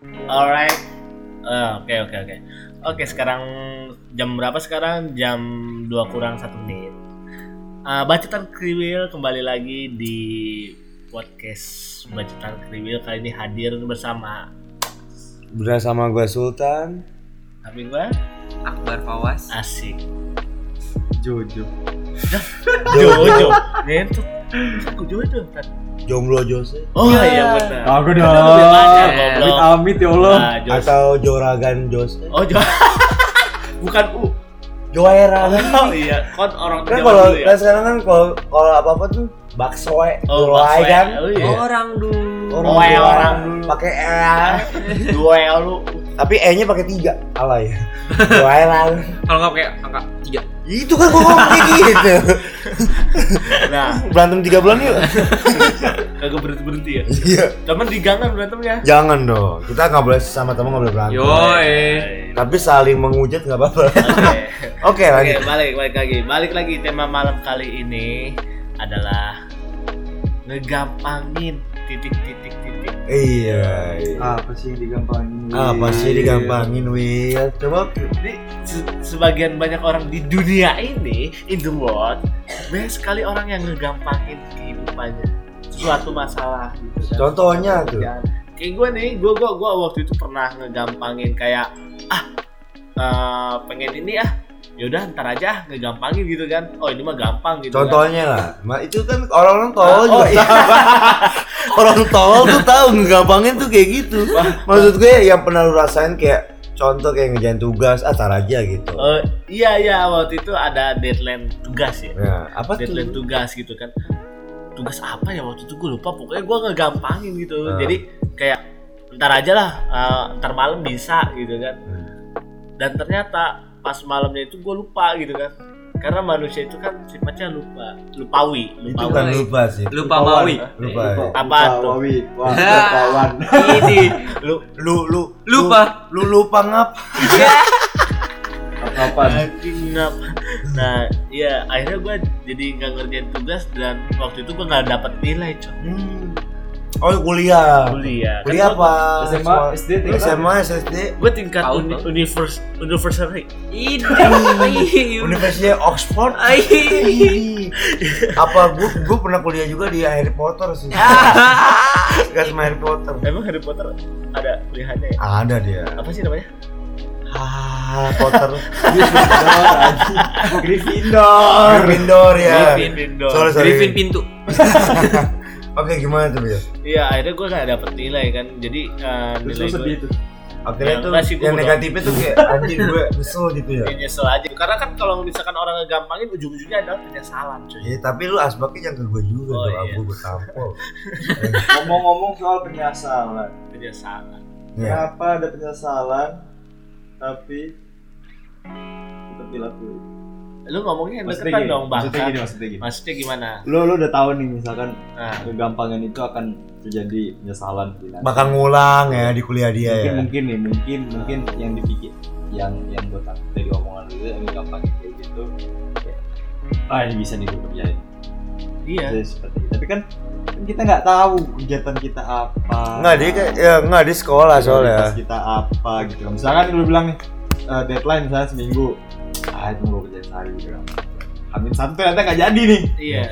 Alright. Eh, Oke oke oke. Oke sekarang jam berapa sekarang? Jam 2 kurang satu menit. Eh, Bacotan Kriwil kembali lagi di podcast Bacotan Kriwil kali ini hadir bersama Bersama gue Sultan tapi gue Akbar Fawas asik Jojo. Jojo Jojo kan? Jomblo Jose. Oh iya benar. Aku Kan dong. Eh. Amit amit ya Allah. Nah. Atau Joragan Jose. Oh Jo Bukan U. Joera Oh iya. Kon orang Kan kalau dulu ya? kan sekarang kan kalau kalau apa-apa tuh bakso Oh, Jorai bakso, kan? Oh iya. Orang dulu. Oh, Jorai. orang dulu. pakai E Duel lu. Tapi E-nya pakai tiga. Alay. Joera Kalau nggak pakai angka tiga itu kan gua ngomong kayak gitu. Nah. Berantem tiga bulan yuk. Kagak berhenti-berhenti ya? Iya. Temen di gang kan berantemnya? Jangan dong. Kita nggak boleh sama teman nggak boleh berantem. Yo eh tapi saling menghujat nggak apa-apa. Oke. Oke Oke, balik balik lagi. Balik lagi tema malam kali ini adalah ngegampangin titik-titik titik. Iya iya. Apa sih yang digampangin? apa sih digampangin Will coba Jadi se- sebagian banyak orang di dunia ini in the world banyak sekali orang yang ngegampangin kehidupannya suatu masalah gitu kan. contohnya tuh Ya, kayak gue nih, gue gue gue waktu itu pernah ngegampangin kayak ah eh, pengen ini ah yaudah ntar aja ah, ngegampangin gitu kan oh ini mah gampang gitu kan. Contohnya lah, Ma, itu kan orang-orang tol Ah, juga oh, iya. orang tol tuh tahu ngegampangin tuh kayak gitu. Maksud gue yang pernah lu rasain kayak contoh kayak ngejalan tugas, ah tar aja gitu. Eh, iya iya waktu itu ada deadline tugas ya Nah, apa deadline tuh? tugas gitu kan tugas apa ya waktu itu gue lupa pokoknya gue ngegampangin gitu Ah. jadi kayak ntar aja lah eh, ntar malam bisa gitu kan Hmm. dan ternyata pas malamnya itu gue lupa gitu kan karena manusia itu kan sifatnya lupa lupawi Itu lupawi kan lupa sih. Lupa Mawi Lupa. Ya. apa tuh kawan. ini lu Lu lu Lupa. Lu, lu lupa ngap. Kapan? ngap nah iya akhirnya gue jadi nggak ngerjain tugas dan waktu itu gue nggak dapet nilai coy Hmm. Oh, kuliah. kuliah Kuliah apa? SMA, SD, tingkat? SMA, SSD. gue tingkat uni, univers university Ini Universitas Oxford. Ai. apa gua gua pernah kuliah juga di Harry Potter sih. Gak sama Harry Potter. emang Harry Potter ada kuliahnya ya Ada dia. apa sih namanya Ah, Potter. Gryffindor. Gryffindor ya. Gryffindor. Sorry, sorry. Griffin pintu Oke, gimana tuh, Bil? Iya, akhirnya gue gak dapet nilai kan. Jadi eh, Terus nilai gue tuh. Akhirnya Ya, tuh yang negatifnya tuh kayak anjing gue kesel gitu ya. ya nyesel aja. Karena kan kalau misalkan orang ngegampangin ujung-ujungnya adalah penyesalan cuy. Ya, tapi lu asbaknya jangan ke gue juga Oh, tuh, iya. aku gue tampol. Ngomong-ngomong soal penyesalan. Penyesalan. Ya. Kenapa ada penyesalan tapi tetap dilakuin? Lu ngomongnya yang deketan gini, dong, Bang. maksudnya gini, maksudnya gini. Maksudnya gimana? Lu lu udah tahu nih misalkan Nah, kegampangan itu akan terjadi penyesalan di. Bakal ngulang ya di kuliah dia mungkin ya. mungkin nih mungkin mungkin yang dipikir yang yang gue takut dari omongan lu yang gampang kayak gitu kayak, ah ini bisa nih gue kerjain iya. Jadi seperti itu tapi kan kan kita nggak tahu kegiatan kita apa Enggak dia kayak ya enggak di sekolah soalnya. kita apa gitu kan misalkan lu bilang nih eh, deadline misalnya seminggu ah itu gue kerjain sehari gitu kan Amin. Satu ternyata nggak jadi nih. Iya.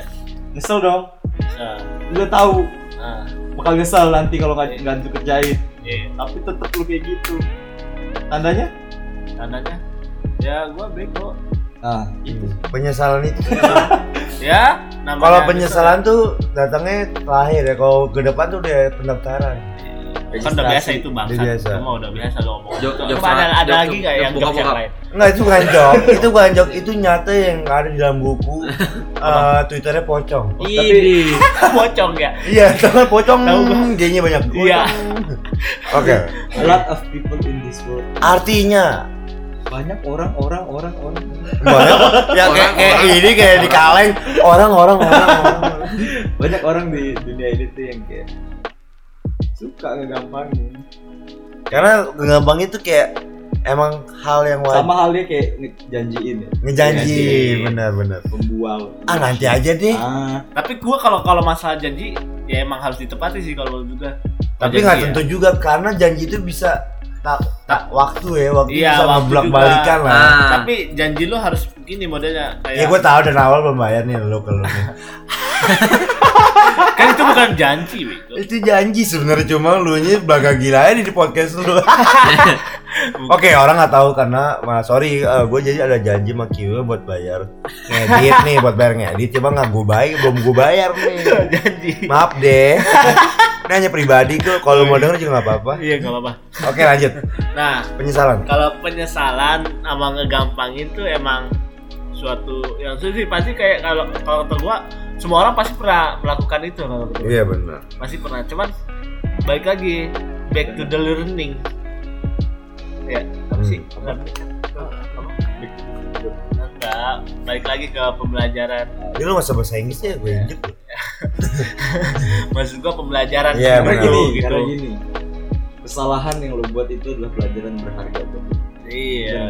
nyesel dong. Nah, udah tahu. Nah, bakal nyesel nanti kalau nggak nggak lu kerjain iya. tapi tetap lu kayak gitu. Tandanya? Tandanya? Ya gue bego. ah itu Penyesalan itu. Ya, Kalau penyesalan tuh datangnya terakhir ya. Kalau ke depan tuh udah pendaftaran. Kan udah biasa itu bang. Udah biasa. Kamu udah biasa lo ngomong. Jok- Coba jok ada, ada lagi nggak yang jok yang lain? Enggak itu bukan jok, itu bukan jok, itu nyata yang ada di dalam buku. eh Twitternya pocong. Ini pocong ya. Iya, karena pocong Tahu gua. G-nya banyak. Iya. Oke. a lot of people in this world Artinya banyak orang orang orang orang banyak ya kayak, kayak ini kayak di kaleng orang-orang orang orang. banyak orang di dunia ini tuh yang kayak suka ngegampangin Karena gampang itu kayak emang hal yang wajib sama halnya kayak ngejanjiin ya ngejanji, Ngejanji. benar-benar. pembual Ah nanti aja deh. ah Tapi gua kalau kalau masalah janji ya emang harus ditepati sih kalau menurut gua. Tapi nggak ya? tentu juga karena janji itu bisa tak tak waktu ya, waktu Iya, bisa ngeblok juga. balikan lah. Ah. Tapi janji lu harus gini modelnya Ya kayak gue tahu dan awal belum bayar nih lo kalau nih. kan itu bukan janji, Bego. itu janji sebenarnya cuma lu nya belaga gila aja di podcast lu. Oke orang nggak tahu karena ma, sorry gue jadi ada janji sama Kiwi buat bayar ngedit nih buat bayar ngedit cuma nggak gue bayar belum gue bayar nih. janji. Maaf deh. Ini hanya pribadi kok kalau mau denger juga nggak apa-apa. Iya, enggak apa-apa. Oke lanjut Nah, penyesalan. kalau penyesalan sama ngegampangin tuh emang suatu yang sih pasti kayak kalau kalau kata gua semua orang pasti pernah melakukan itu kalau. Iya benar. pasti pernah cuman balik lagi back to the learning ya apa sih Hmm. Enggak balik lagi ke pembelajaran Ini lu masa bahasa Inggris ya gue injek. maksud gua pembelajaran Iya, benar. Karena gini, gitu karena gini. Kesalahan yang lo buat itu adalah pelajaran berharga buat lo. iya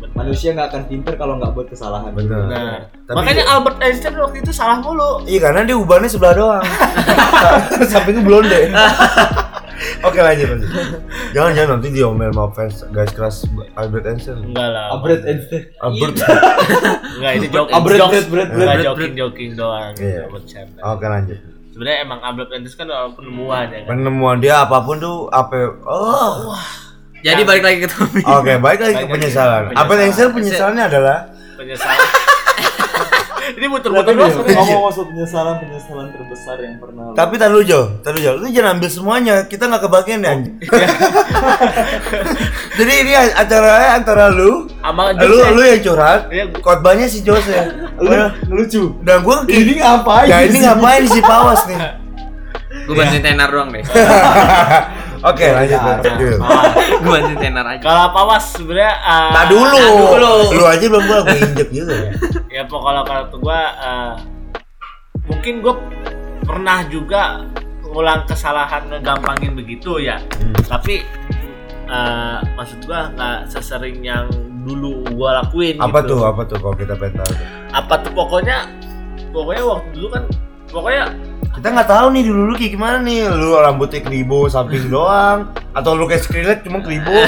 benar. Manusia nggak akan pinter kalau nggak buat kesalahan. Benar. Nah, Tapi- makanya Albert Einstein waktu itu salah mulu Iya karena dia ubannya sebelah doang. Sampingnya blonde. Oke lanjut lanjut. Jangan jangan nanti diomel sama fans guys keras Albert Einstein. enggak lah Albert Einstein. Albert. enggak itu joke Albert, jokes Albert, Albert, enggak Albert. joking joking doang Iya. gitu, bercanda. Oke lanjut. sebenarnya emang Albert Einstein kan orang penemuan ya kan Penemuan dia apa pun tuh apa? Oh. Jadi balik lagi ke topik. Oke lagi ke Balik lagi. penyesalan. Penyesalan. Albert Einstein penyesalannya adalah penyesalan ini muter-muter doang ngomong maksud penyesalan penyesalan terbesar yang pernah tapi tar lu Jo, tar lu Jo, lu jangan ambil semuanya, kita nggak kebagian ya. anjing. Jadi ini acaranya antara lu, sama lu lu yang curhat, Iya. khotbahnya si Jose. lu ngelucu. Dan gua Ini ngapain? Ya ini ngapain si Pawas nih? Gue bantuin tenar doang deh. Oke lanjut lanjut. Yul. Ah, Gue bantuin tenar aja. kalau Pawas sebenarnya ah, Nah dulu, Nah, dulu. lu aja belum gua gue injek juga. ya pokoknya kalau tuh gua ah, mungkin gua pernah juga ngulang kesalahan ngegampangin begitu ya Hmm. tapi ah, maksud gua nggak sesering yang dulu gua lakuin Apa gitu. tuh apa tuh kalau kita pengen tahu? apa tuh pokoknya pokoknya waktu dulu kan pokoknya Kita nggak tahu nih dulu lu kayak gimana nih. Lu rambutnya keribo samping doang, atau lu kayak Skrillex cuma keribo.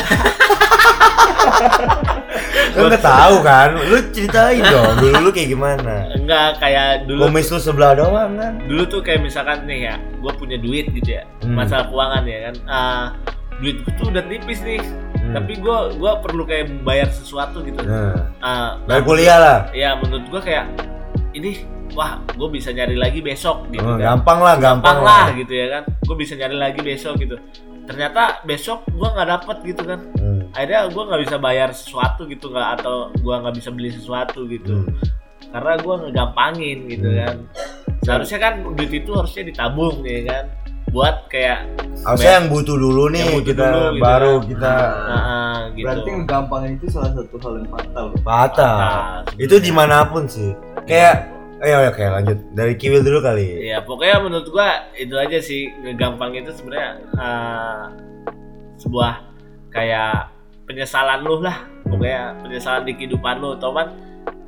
Lu nggak tahu kan? Lu ceritain dong dulu lu kayak gimana. enggak kayak dulu Kumis lu sebelah doang kan? dulu tuh kayak misalkan nih ya gue punya duit gitu ya Hmm. masalah keuangan ya kan Ah, duit gue tuh udah tipis nih Hmm. tapi gue gua perlu kayak bayar sesuatu gitu Nah, Ah, dari kuliah lah. ya menurut gue kayak ini wah gue bisa nyari lagi besok gitu Oh, kan gampang lah, gampang, gampang lah gitu ya kan gue bisa nyari lagi besok gitu ternyata besok gue nggak dapet gitu kan Hmm. akhirnya gue nggak bisa bayar sesuatu gitu nggak atau gue nggak bisa beli sesuatu gitu Hmm. karena gue ngegampangin gitu Hmm. kan seharusnya kan duit itu harusnya ditabung ya kan buat kayak Harusnya yang butuh dulu nih Yang butuh kita dulu gitu baru kan. kita ah, ah, gitu Berarti ngegampangin itu salah satu hal yang fatal. patah. Nah, Itu di mana pun sih. Kayak, ayo oke lanjut. Dari Kiwil dulu kali. ya pokoknya menurut gua itu aja sih. Ngegampang itu sebenarnya ah, sebuah kayak penyesalan lu lah. Pokoknya penyesalan di kehidupan lu. Tau kan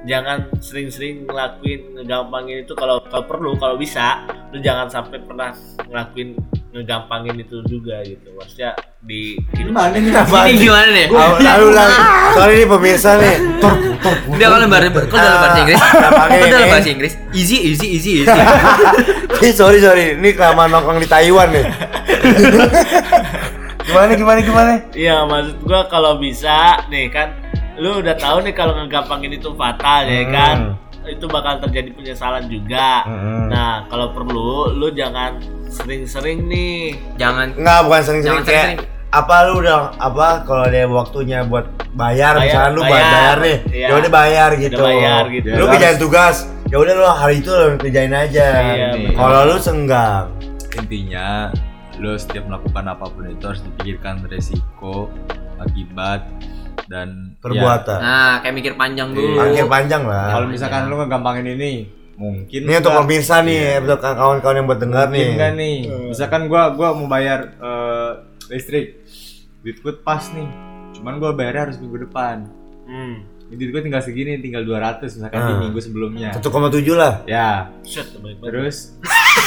jangan sering-sering ngelakuin ngegampangin itu. Kalau kalau perlu kalau bisa lu jangan sampai pernah ngelakuin ngegampangin itu juga gitu maksudnya di Gimana nih? Apa? Ini gimana nih? Lalu lalu lalu. Soalnya ini pemirsa nih. Tor, tor, Dia kalau lebar, kok dalam bahasa Inggris? Kok dalam ini. bahasa Inggris? Easy, easy, easy, easy. Ih, sorry sorry, ini kelamaan nongkrong di Taiwan nih. gimana gimana gimana? Iya maksud gua kalau bisa nih kan lu udah tahu nih kalau ngegampangin itu fatal ya Hmm. kan itu bakal terjadi penyesalan juga. Hmm. Nah kalau perlu lu jangan sering-sering nih. Jangan Enggak, bukan sering-sering Jangan kayak sering-sering. apa lu udah apa kalau ada waktunya buat bayar, Bayar, misalnya lu buat bayar. bayar nih. Iya. Ya udah bayar gitu. bayar gitu. Lu Ya, kerjain tugas. Ya udah lu hari itu lu kerjain aja. Iya. Kalau lu senggang. intinya lo setiap melakukan apa pun itu harus dipikirkan resiko akibat dan Perbuatan. Nah, kayak mikir panjang dulu. Akhir panjang Ya, lah. Kalau misalkan lu ngegampangin ini, mungkin Ini untuk pemirsa nih, Iya. untuk kawan-kawan yang buat dengar mungkin nih. nggak nih. Misalkan gua gua mau bayar eh, listrik, duit gua pas nih. Cuman gua bayarnya harus minggu depan. Hmm. Ini duit gua tinggal segini, tinggal 200 misalkan di Ah. minggu sebelumnya. 1,7 lah. Ya, Shit, terus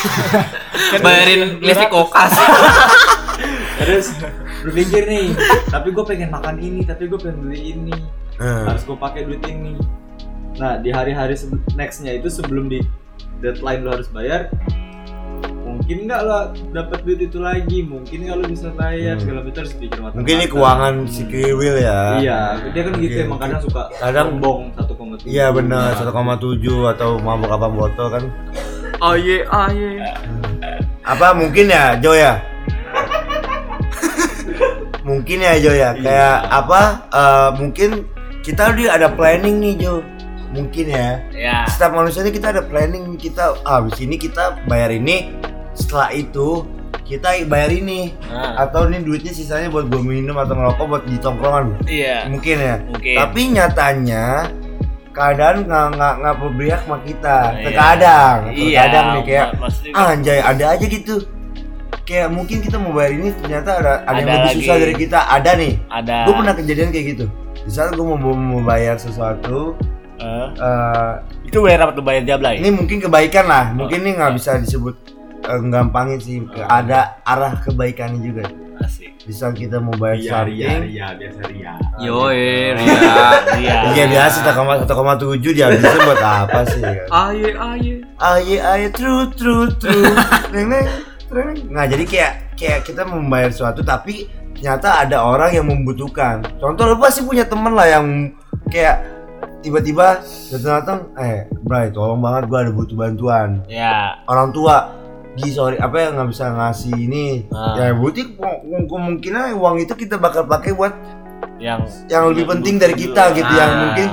Kan Bayarin listrik kokas. terus berpikir nih tapi gue pengen makan ini tapi gue pengen beli ini Eh, harus gue pakai duit ini nah di hari-hari nextnya itu sebelum di deadline lo harus bayar mungkin nggak lo dapat duit itu lagi? Mungkin nggak lo bisa bayar? Hmm. segala macam harus pikir matang mungkin ini keuangan si Kiwil ya. Iya dia kan gitu Mungkin. emang kadang suka Kadang- sombong 1,7 iya benar 1,7 atau mabuk apa botol kan. Aye aye. apa mungkin ya Jo ya? Mungkin ya Jo ya? Kayak apa eh, mungkin kita udah ada planning nih Jo mungkin ya Ya. setiap manusia ini kita ada planning kita ah, habis ini kita bayar ini setelah itu kita bayar ini Nah, atau ini duitnya sisanya buat gue minum atau ngerokok buat di tongkrongan iya. mungkin ya Mungkin. tapi nyatanya keadaan nggak nggak nggak berpihak sama kita Iya. terkadang Iya, terkadang nih kayak ah, anjay ada aja gitu kayak mungkin kita mau bayar ini ternyata ada ada, yang Ada lebih lagi. susah dari kita ada nih ada. gue pernah kejadian kayak gitu di saat gue mau mau bayar sesuatu Eh, eh, itu bayar apa tuh bayar jablay? ini mungkin kebaikan lah mungkin ini nggak bisa disebut eh, gampangin sih ada arah kebaikannya juga Asik. di saat kita mau bayar ria ria something ria biasa ria Yo eh Ria. Iya. Iya biasa 1,7 dihabisin buat apa sih? Aye aye. Aye aye true true true. Neng neng neng. Nah jadi kayak kayak kita membayar sesuatu tapi ternyata ada orang yang membutuhkan. Contoh lu pasti punya temen lah yang kayak tiba-tiba datang-datang, eh Bray tolong banget gua ada butuh bantuan. Ya. Orang tua, Gi sorry apa ya nggak bisa ngasih ini. Ah. Ya berarti ke- kemungkinan uang itu kita bakal pakai buat Yang yang lebih penting dari kita gitu yang Ah. mungkin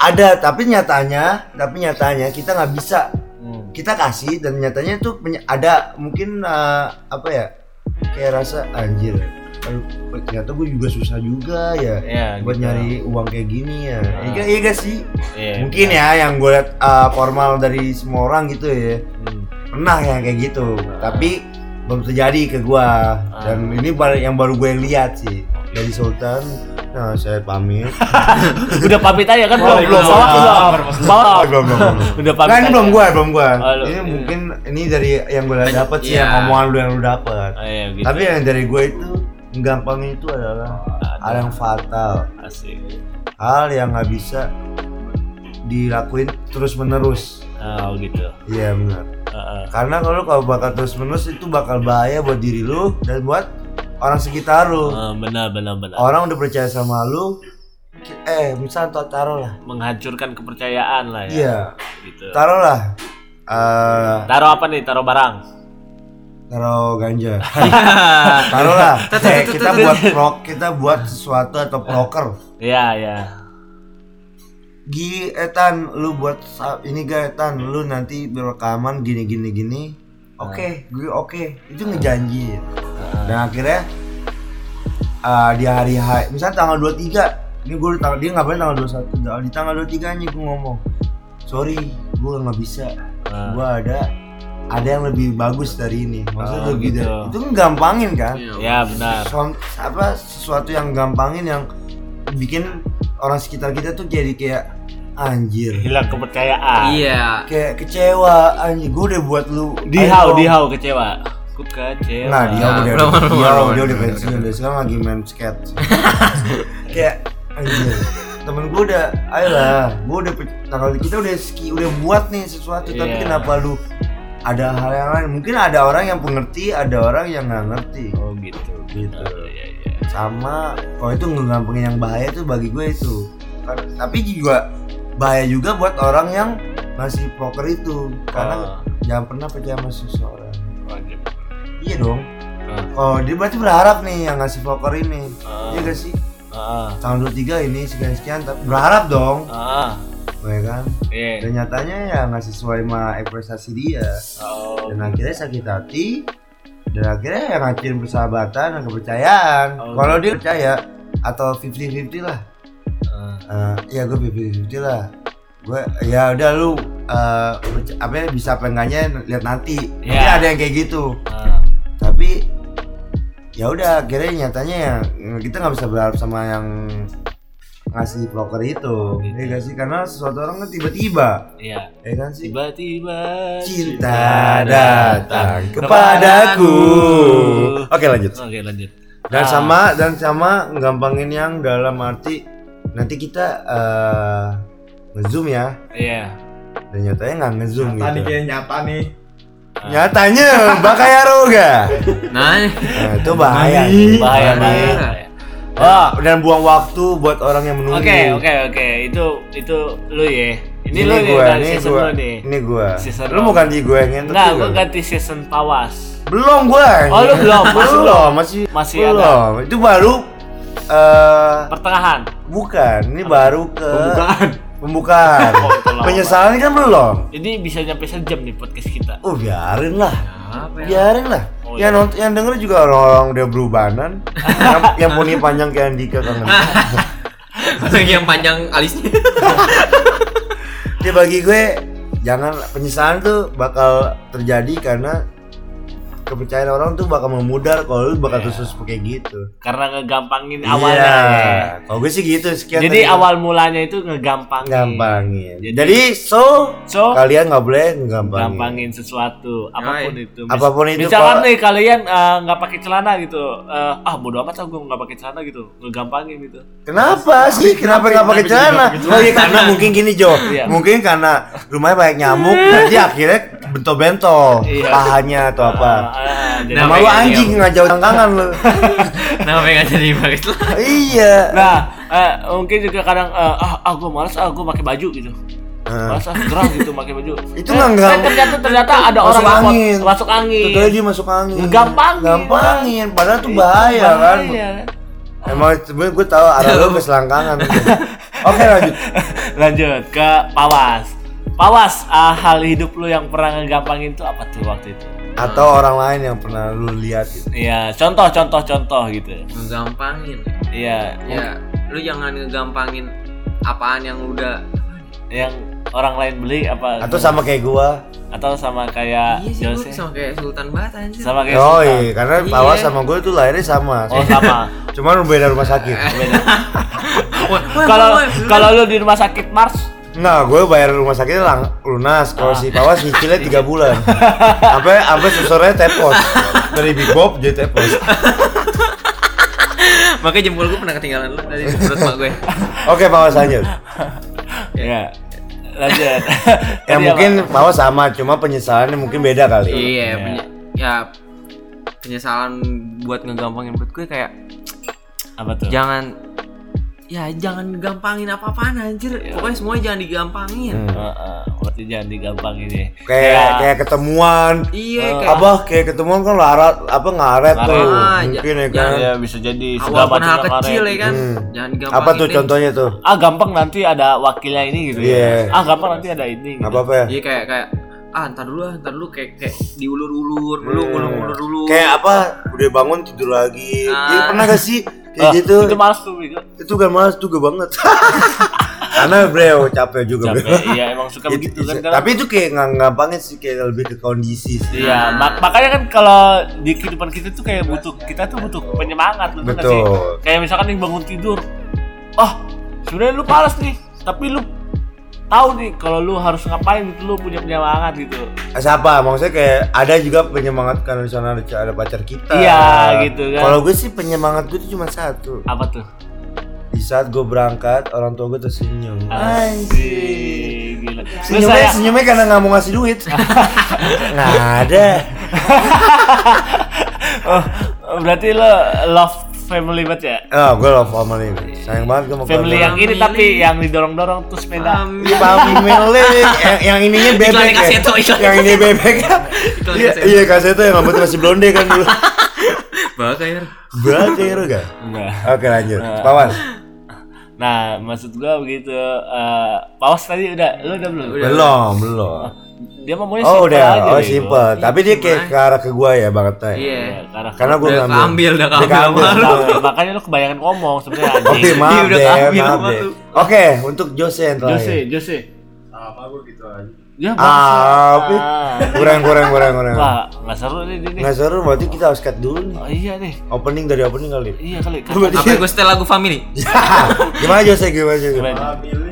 ada tapi nyatanya tapi nyatanya kita nggak bisa hmm. kita kasih dan nyatanya tuh ada mungkin eh, apa ya kayak rasa anjir aduh ternyata gue juga susah juga ya Ya, buat gitu. nyari uang kayak gini ya Ah. iya iya gak sih Iya, mungkin benar. ya yang gue liat eh, formal dari semua orang gitu ya Hmm. pernah yang kayak gitu tapi belum terjadi ke gua dan ini yang baru gue lihat sih dari Sultan nah saya pamit Udah pamit aja kan belum belum belum. Belum belum belum Udah pamit. Nah ini belum gua, belum gua. Oh, ini mungkin ini dari yang gua dapat sih Iya. yang omongan lu yang lu dapat. Oh, iya, gitu. Tapi yang dari gua itu gampang itu adalah hal yang fatal, Asik. hal yang nggak bisa dilakuin terus menerus. Oh gitu. Iya benar. Heeh. Karena kalau kalau bakal terus menerus itu bakal bahaya buat diri lu dan buat orang sekitar lu. Eh, benar benar benar. Orang udah percaya sama lu, eh misal tuh taruh lah, Menghancurkan kepercayaan lah ya. iya, Gitu. taruh lah, eh Taruh apa nih? Taruh barang. Taruh ganja. taruh lah, kayak kita buat prok, kita buat sesuatu atau proker. Iya ya. Gi Etan, lu buat ini ga Etan, lu nanti berekaman gini gini gini. Oke, gue oke, itu ngejanji. Dan akhirnya eh, di hari H, misalnya tanggal 23 ini gue tanggal dia ngapain tanggal 21 Nah, di tanggal 23 nya gue ngomong sorry gue nggak bisa gue ada ada yang lebih bagus dari ini maksudnya Oh, lebih gitu. dari itu gampangin kan Ya benar. Som- apa sesuatu yang gampangin yang bikin orang sekitar kita tuh jadi kayak anjir Hilang kepercayaan. Iya. kayak kecewa anjir gue udah buat lu Dihau, dihau kecewa. Ku kecewa. Nah dia Nah, udah belum, dia, belum, dia udah pensiun dia sekarang lagi main skate. kayak anjir temen gue udah ayolah gue udah tanggal kita udah ski udah buat nih sesuatu tapi Iya. kenapa lu ada hal yang lain mungkin ada orang yang pengerti ada orang yang nggak ngerti Oh gitu. Gitu. Oh, iya iya. sama kalau itu ngegampangin yang bahaya tuh bagi gue itu Kan- tapi juga bahaya juga buat orang yang ngasih poker itu karena Oh, jangan pernah percaya sama seseorang wajib. iya dong Ah. oh dia berarti berharap nih yang ngasih poker ini Ah. iya gak sih Heeh. tanggal 23 ini sekian sekian berharap dong Heeh. Ya kan Iya. dan nyatanya ya nggak sesuai sama ekspektasi dia Oh. dan akhirnya sakit hati dan akhirnya yang ngacilin persahabatan dan kepercayaan Oh, kalau dia percaya atau 50-50 lah Ah. Eh, ya gue 50-50 lah gue ya udah lu perc- apa ya, bisa apa enggaknya lihat nanti mungkin Iya. ada yang kayak gitu Ah. tapi ya udah akhirnya nyatanya ya kita nggak bisa berharap sama yang ngasih proker itu. Gitu. Ya gak sih karena sesuatu orang kan tiba-tiba, Iya. ya kan sih? Tiba-tiba Cinta datang kepadaku. Oke lanjut. Oke lanjut. Dan Ah. sama dan sama gampangin yang dalam arti nanti kita eh ngezoom ya. Iya. Dan nyatanya nggak ngezoom Nyata nih gitu. kayak nyata nih. Nyatanya bakaya roga. Nah, Nah, itu bahaya. Nani. Bahaya Bahaya. bahaya. Bahaya. Oh, dan buang waktu buat orang yang menunggu. Oke oke oke itu itu lu ya. Ini, lu nih gua, dari ini season gua, lu nih. ini gua. Season lu lu. mau ganti gue yang ngentot Enggak, gua ganti season Pawas. Belum gua. Oh, lu belum? Masih belum, masih Masih belum. Itu baru eh Pertengahan. bukan, ini baru ke Pembukaan. pembukaan. Oh. Penyesalan kan belum. Ini bisa nyampe sejam nih podcast kita. Oh, biarin lah. Apa ya? Biarin lah. Oh, yang iya. nonton yang denger juga orang-orang udah berubanan. yang, yang punya panjang kayak Andika kangen. yang panjang alisnya. Ya bagi gue jangan penyesalan tuh bakal terjadi karena kepercayaan orang tuh bakal memudar kalau lu bakal Iya. terus kayak gitu. Karena ngegampangin awalnya. Iya. ya. Kalau gue sih gitu sekian. Jadi tadi. awal mulanya itu ngegampangin. gampangin. Jadi- Jadi, so So, kalian nggak boleh ngegampangin. gampangin sesuatu apa pun itu. Mis- Apa pun itu, Misalkan nih kalian eh, nggak pakai celana gitu. Eh, ah bodo amat ah gue nggak pakai celana gitu. Ngegampangin gitu. Kenapa sih? Kenapa nggak pakai celana? Oh iya karena mungkin gini Jo. Iya. Mungkin karena rumahnya banyak nyamuk, nanti akhirnya bentol-bentol Iya. pahanya atau apa. Ah, Nah, Sama lu anjing nggak jauh tangan lu. Kenapa nggak jadi pakai celana? iya. Nah, eh, mungkin juga kadang eh, ah, ah gue malas ah gue pakai baju gitu. Nah, Malas ah gerah gitu pakai baju. Itu Eh, nggak eh, ternyata ternyata ada Masuk orang yang angin. masuk angin. Tentunya dia masuk angin. Gampangin. Gampangin. Padahal tuh Itu bahaya, kan. bahaya. Emang sebenernya gue tahu arah lu keselangkangan. Oke lanjut. Lanjut ke Pawas. Pawas, ah, hal hidup lu yang pernah ngegampangin tuh apa tuh waktu itu? Atau orang lain yang pernah lu lihat gitu. Iya, contoh contoh contoh gitu. Ngegampangin. Iya, Ya, lu jangan ngegampangin apaan yang udah yang orang lain beli apa? Atau sama kayak gua. atau sama kayak Iya sih, Jose? sama kayak Sultan banget anjir. Sama kayak Oh Sultan. iya, karena Iya. Pawas sama gue tuh lahirnya sama. Oh sama. Cuman beda rumah sakit. Kalau kalau lu di rumah sakit Mars, Nah, gue bayar rumah sakitnya lang lunas. Kalau si Pawas nyicilnya 3 bulan. Sampai sampai susurnya tepos. Dari Big Bob jadi tepos. Makanya jempol gue pernah ketinggalan lu dari perut mak gue. Oke, Pawas lanjut. ya. Lanjut. Ya mungkin apa? Pawas sama, cuma penyesalannya mungkin beda kali. Iya, Iya. penye- ya penyesalan buat ngegampangin menurut gue kayak apa tuh? jangan ya jangan gampangin apa-apaan anjir. Pokoknya semuanya jangan digampangin. Hmm. Heeh, berarti jangan digampangin ya. Kayak kayak ketemuan. Iya, Eh, kayak Abah kayak ketemuan kan larat apa ngaret Ngaret. tuh. Ah, Mungkin ya ja- kan. ya bisa jadi segala hal macam yang kecil ya kan. Hmm. Jangan digampangin. Apa tuh contohnya tuh? Ah gampang nanti ada wakilnya ini gitu Iya. ya. Ah gampang nanti ada ini. Gitu. Apa apa ya? Iya kayak kayak ah ntar dulu ah, ntar dulu kayak kayak diulur-ulur, belum Hmm. ulur-ulur dulu. Kayak apa? Udah bangun tidur lagi. Ah. Ya, pernah gak sih kayak Ah, gitu? Itu males tuh Bego. Itu kan malas juga banget. Karena bro capek juga bro. Capek. Iya emang suka Itu- begitu kan. itu- Tapi itu kayak nggak gampangnya sih kayak lebih ke kondisi sih. Iya, mak- makanya kan kalau di kehidupan kita tuh kayak butuh kita tuh butuh penyemangat betul nggak sih? Betul. Kayak misalkan nih bangun tidur, oh sebenarnya lu malas nih, tapi lu tahu nih kalau lu harus ngapain gitu lu punya penyemangat gitu. Eh, Siapa? Maksudnya kayak ada juga penyemangat karena di sana ada, ada pacar kita. Iya, gitu kan. Kalau gue sih penyemangat gue tuh cuma satu. Apa tuh? Di saat gue berangkat, orang tua gue tersenyum. Anjing, gila. Senyumnya, saya senyumnya karena nggak mau ngasih duit. nggak ada. oh, berarti lo love family banget ya? Oh, gue love family. Sayang banget gue mau Family yang ini tapi yang didorong-dorong tuh sepeda. Family. family yang, yang ininya bebek Iklan ya. kaseto, iklan yang ini bebek ya. Iya, kaseto. iya kaseto yang rambutnya masih blonde kan dulu. Ya Ro, gak? Enggak. Oke lanjut. Pawas. Nah, maksud gua begitu. eh Paus tadi udah, lu udah belum? Belum, belum. Dia mau maunya Oh simple udah, aja oh gitu. simple. Tapi dia kayak ke arah ke gua ya bangetnya. Iya. Iya, karena Karena gua Udah ngambil. keambil, udah. Nah, makanya lu kebanyakan ngomong sebenarnya Oke, anjing. maaf Iya, deh, maaf deh. Oke, untuk Jose yang terakhir. Jose, Jose. Apa gue gitu aja. Ya, Ah. Ah. Kurang kurang kurang kurang. Wah, nggak seru nih ini. Nggak seru berarti kita harus cut dulu nih. Oh, iya nih. Opening dari opening kali. Iya kali. Kan. Berarti- Apa gue setel lagu family? gimana aja saya gimana aja? Gimana?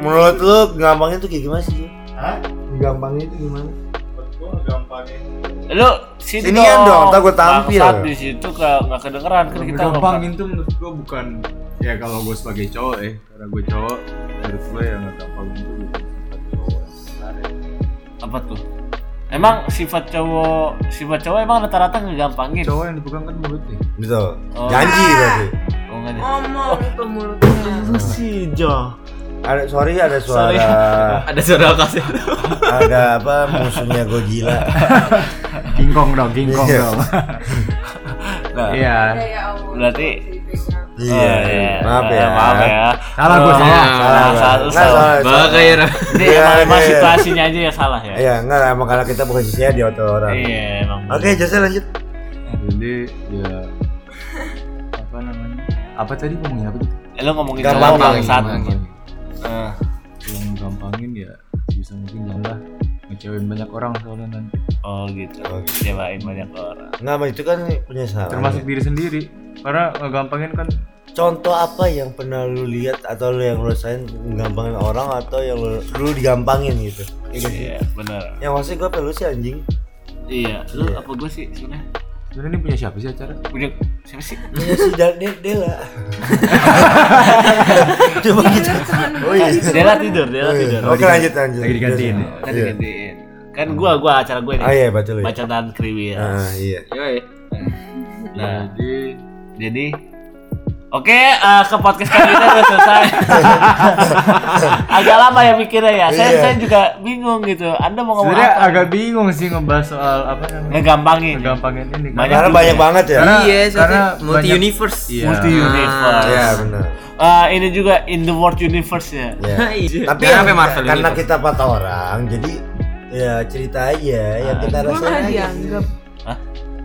Menurut lu gampangnya tuh kayak gimana sih? Hah? Gampangnya itu gimana? Lu sini Sinian dong, ntar gua tampil. Bangsat di situ ke nggak kedengeran kan kita gampangin tuh menurut gua bukan ya kalau gue sebagai cowok ya karena gue cowok menurut gue yang gampangin itu bukan sifat cowok sebenarnya. apa tuh? Emang sifat cowok sifat cowok emang rata-rata ngegampangin. cowok yang dipegang kan mulutnya Betul. Oh. Janji berarti. Oh enggak. Ngomong ke mulutnya. Lu sih Jo. Ada sorry ada suara Sorry. Ada suara kasih. ada apa musuhnya Godzilla. kingkong dong kingkong Iya. dong Nah, iya berarti Iya. Oh, iya. Maaf ya. Maaf ya. Salah Oh, salah. Salah, Salah, salah, salah. salah. salah. Bagai. Ini emang, iya. situasinya aja ya salah ya. Iya, enggak emang kalau kita posisinya di otot orang. Iya, emang. Oke, Jose lanjut. jadi ya apa namanya apa tadi ngomongin apa gitu Eh, Lu ngomongin Gampang, gampang. Eh, yang gampangin ya bisa mungkin janganlah ngecewain banyak orang soalnya nanti Oh gitu. Kecewain banyak orang. Enggak, Mas, itu kan punya salah. termasuk diri sendiri karena ngegampangin kan Contoh apa yang pernah lu lihat atau lu yang lu rasain gampangin orang atau yang lu, lu digampangin gitu? Iya sih? Iya, benar. Yang pasti gue perlu sih anjing. Iya, lu Iya. apa gue sih sebenarnya? Sebenarnya ini punya siapa sih acara Punya siapa sih? Punya si Del Del- Dela. Coba kita. Oh iya. Dela tidur, Dela Oh, iya. tidur. Oke lanjut lanjut. Lagi digantiin ya? Kan Iya. digantiin. Kan gua gua acara gue nih. Ah iya betul ya. Baca dan kriwil. Ah iya. Yoi. Nah, jadi jadi Oke, eh, ke podcast kali ini udah selesai. Agak lama ya mikirnya ya. Saya Iya. saya juga bingung gitu. Anda mau ngomong sebenarnya apa? agak bingung sih ngebahas soal apa namanya Ngegampangin. ngegampangin ini Banyak Karena banyak ya. banget ya. Karena- Iya, karena multi banyak- universe. Iya. Multi universe. Iya benar. Eh, ini juga in the world universe ya. Ya. Iya. Tapi yang- sampai Marvel karena universe. kita empat orang, jadi ya cerita aja yang Ah, kita rasain. aja. dianggap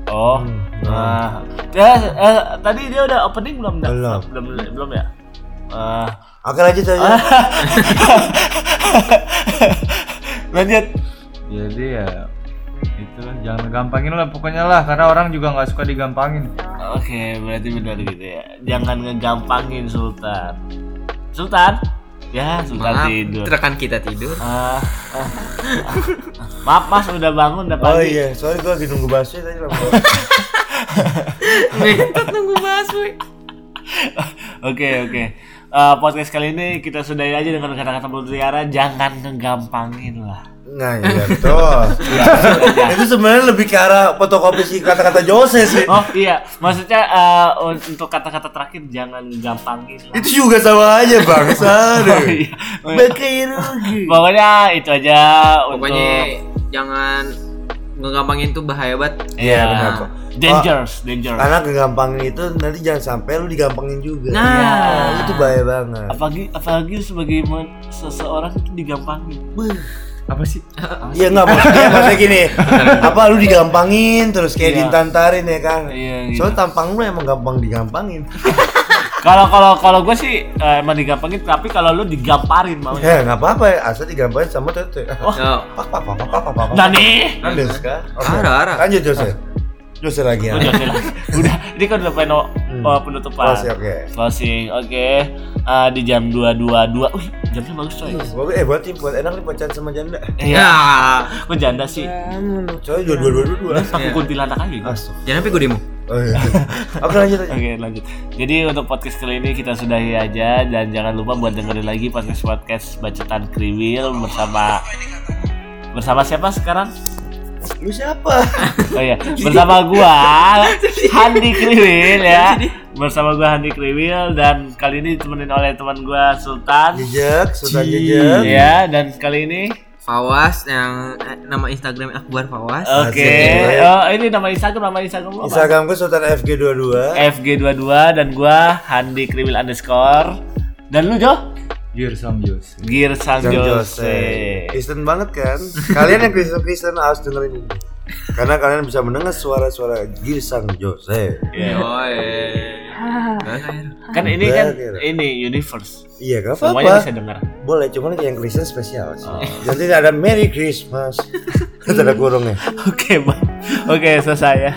Oh. Hmm. Nah, ya, eh, tadi dia udah opening belum? Belum. belum, belum ya. Eh, Oke lanjut aja. lanjut. jadi ya itulah jangan ngegampangin lah pokoknya lah karena orang juga nggak suka digampangin Oke, berarti benar gitu ya. Jangan ngegampangin Sultan. Sultan? Ya, Maaf, tidur. rekan kita tidur. Ah, ah, ah. Maaf Mas udah bangun udah Oh pagi. iya, soalnya gue lagi nunggu bakso tadi lama. Ngentot nunggu bakso. Oke, oke. Eh, podcast kali ini kita sudahi aja dengan kata-kata mutiara jangan ngegampangin lah. Nah iya betul. itu sebenarnya lebih ke arah fotokopi si kata-kata Jose sih. Oh iya, maksudnya eh, untuk kata-kata terakhir jangan gampangin lah. Itu juga sama aja bangsa Oh, deh. iya. Pokoknya itu aja Pokoknya untuk jangan ngegampangin tuh bahaya banget. Iya, benar kok. Dangerous, dangerous. Karena kegampangin itu nanti jangan sampai lu digampangin juga. Nah. Nah, itu bahaya banget. apalagi apalagi sebagai seseorang itu digampangin. Apa sih Iya nggak maksudnya maksudnya gini. apa lu digampangin terus kayak Iya. ditantarin ya kan? Iya. Soalnya tampang lu emang gampang digampangin. Kalau kalau kalau gue sih eh, emang digampangin, tapi kalau lu digamparin mau. Ya nggak apa-apa ya, asal digamparin sama tete. Oh, Pak pak pak pak pak pak pak. Nah nih, Lanjut kan? Oke. Arah, arah. Lanjut Jose. Jose lagi ya. udah lagi. udah. Ini kan udah peno oh, penutupan. Close, oke. Closing, oke. Eh, di jam dua dua dua. Wih, jamnya bagus coy. Bagus, eh buat buat enak nih pacaran sama janda. Iya. Ya. Kok janda sih? Coy dua dua dua dua dua. Aku kuntilanak aja. gitu. Jangan sampai gue demo. Oh, iya. Oke lanjut aja. Oke lanjut. Jadi untuk podcast kali ini kita sudahi aja dan jangan lupa buat dengerin lagi podcast podcast bacotan kriwil bersama bersama siapa sekarang? Lu siapa? Oh iya, bersama gua Handi Kriwil ya. Bersama gua Handi Kriwil dan kali ini ditemenin oleh teman gua Sultan. Jejak, Sultan Jejak. Ya, dan kali ini Fawas yang eh, nama Instagram Akbar Fawas. Oke. Asik. Oh, ini nama Instagram, nama Instagram gua apa? Instagramku Sultan FG22. FG22 dan gua Handi Kriwil underscore. Dan lu Jo? Gear Sam Jose Gear Sang Sang Jose. Kristen banget kan? Kalian yang Kristen Kristen harus dengerin ini. Karena kalian bisa mendengar suara-suara Girsang Jose. Kayak Kan ini kan ini universe. Iya, gak Semuanya apa-apa. bisa dengar. Boleh, cuman yang Kristen spesial sih. Oh. Nanti ada Merry Christmas. Tanda kurungnya. Oke, Bang. Oke, selesai ya.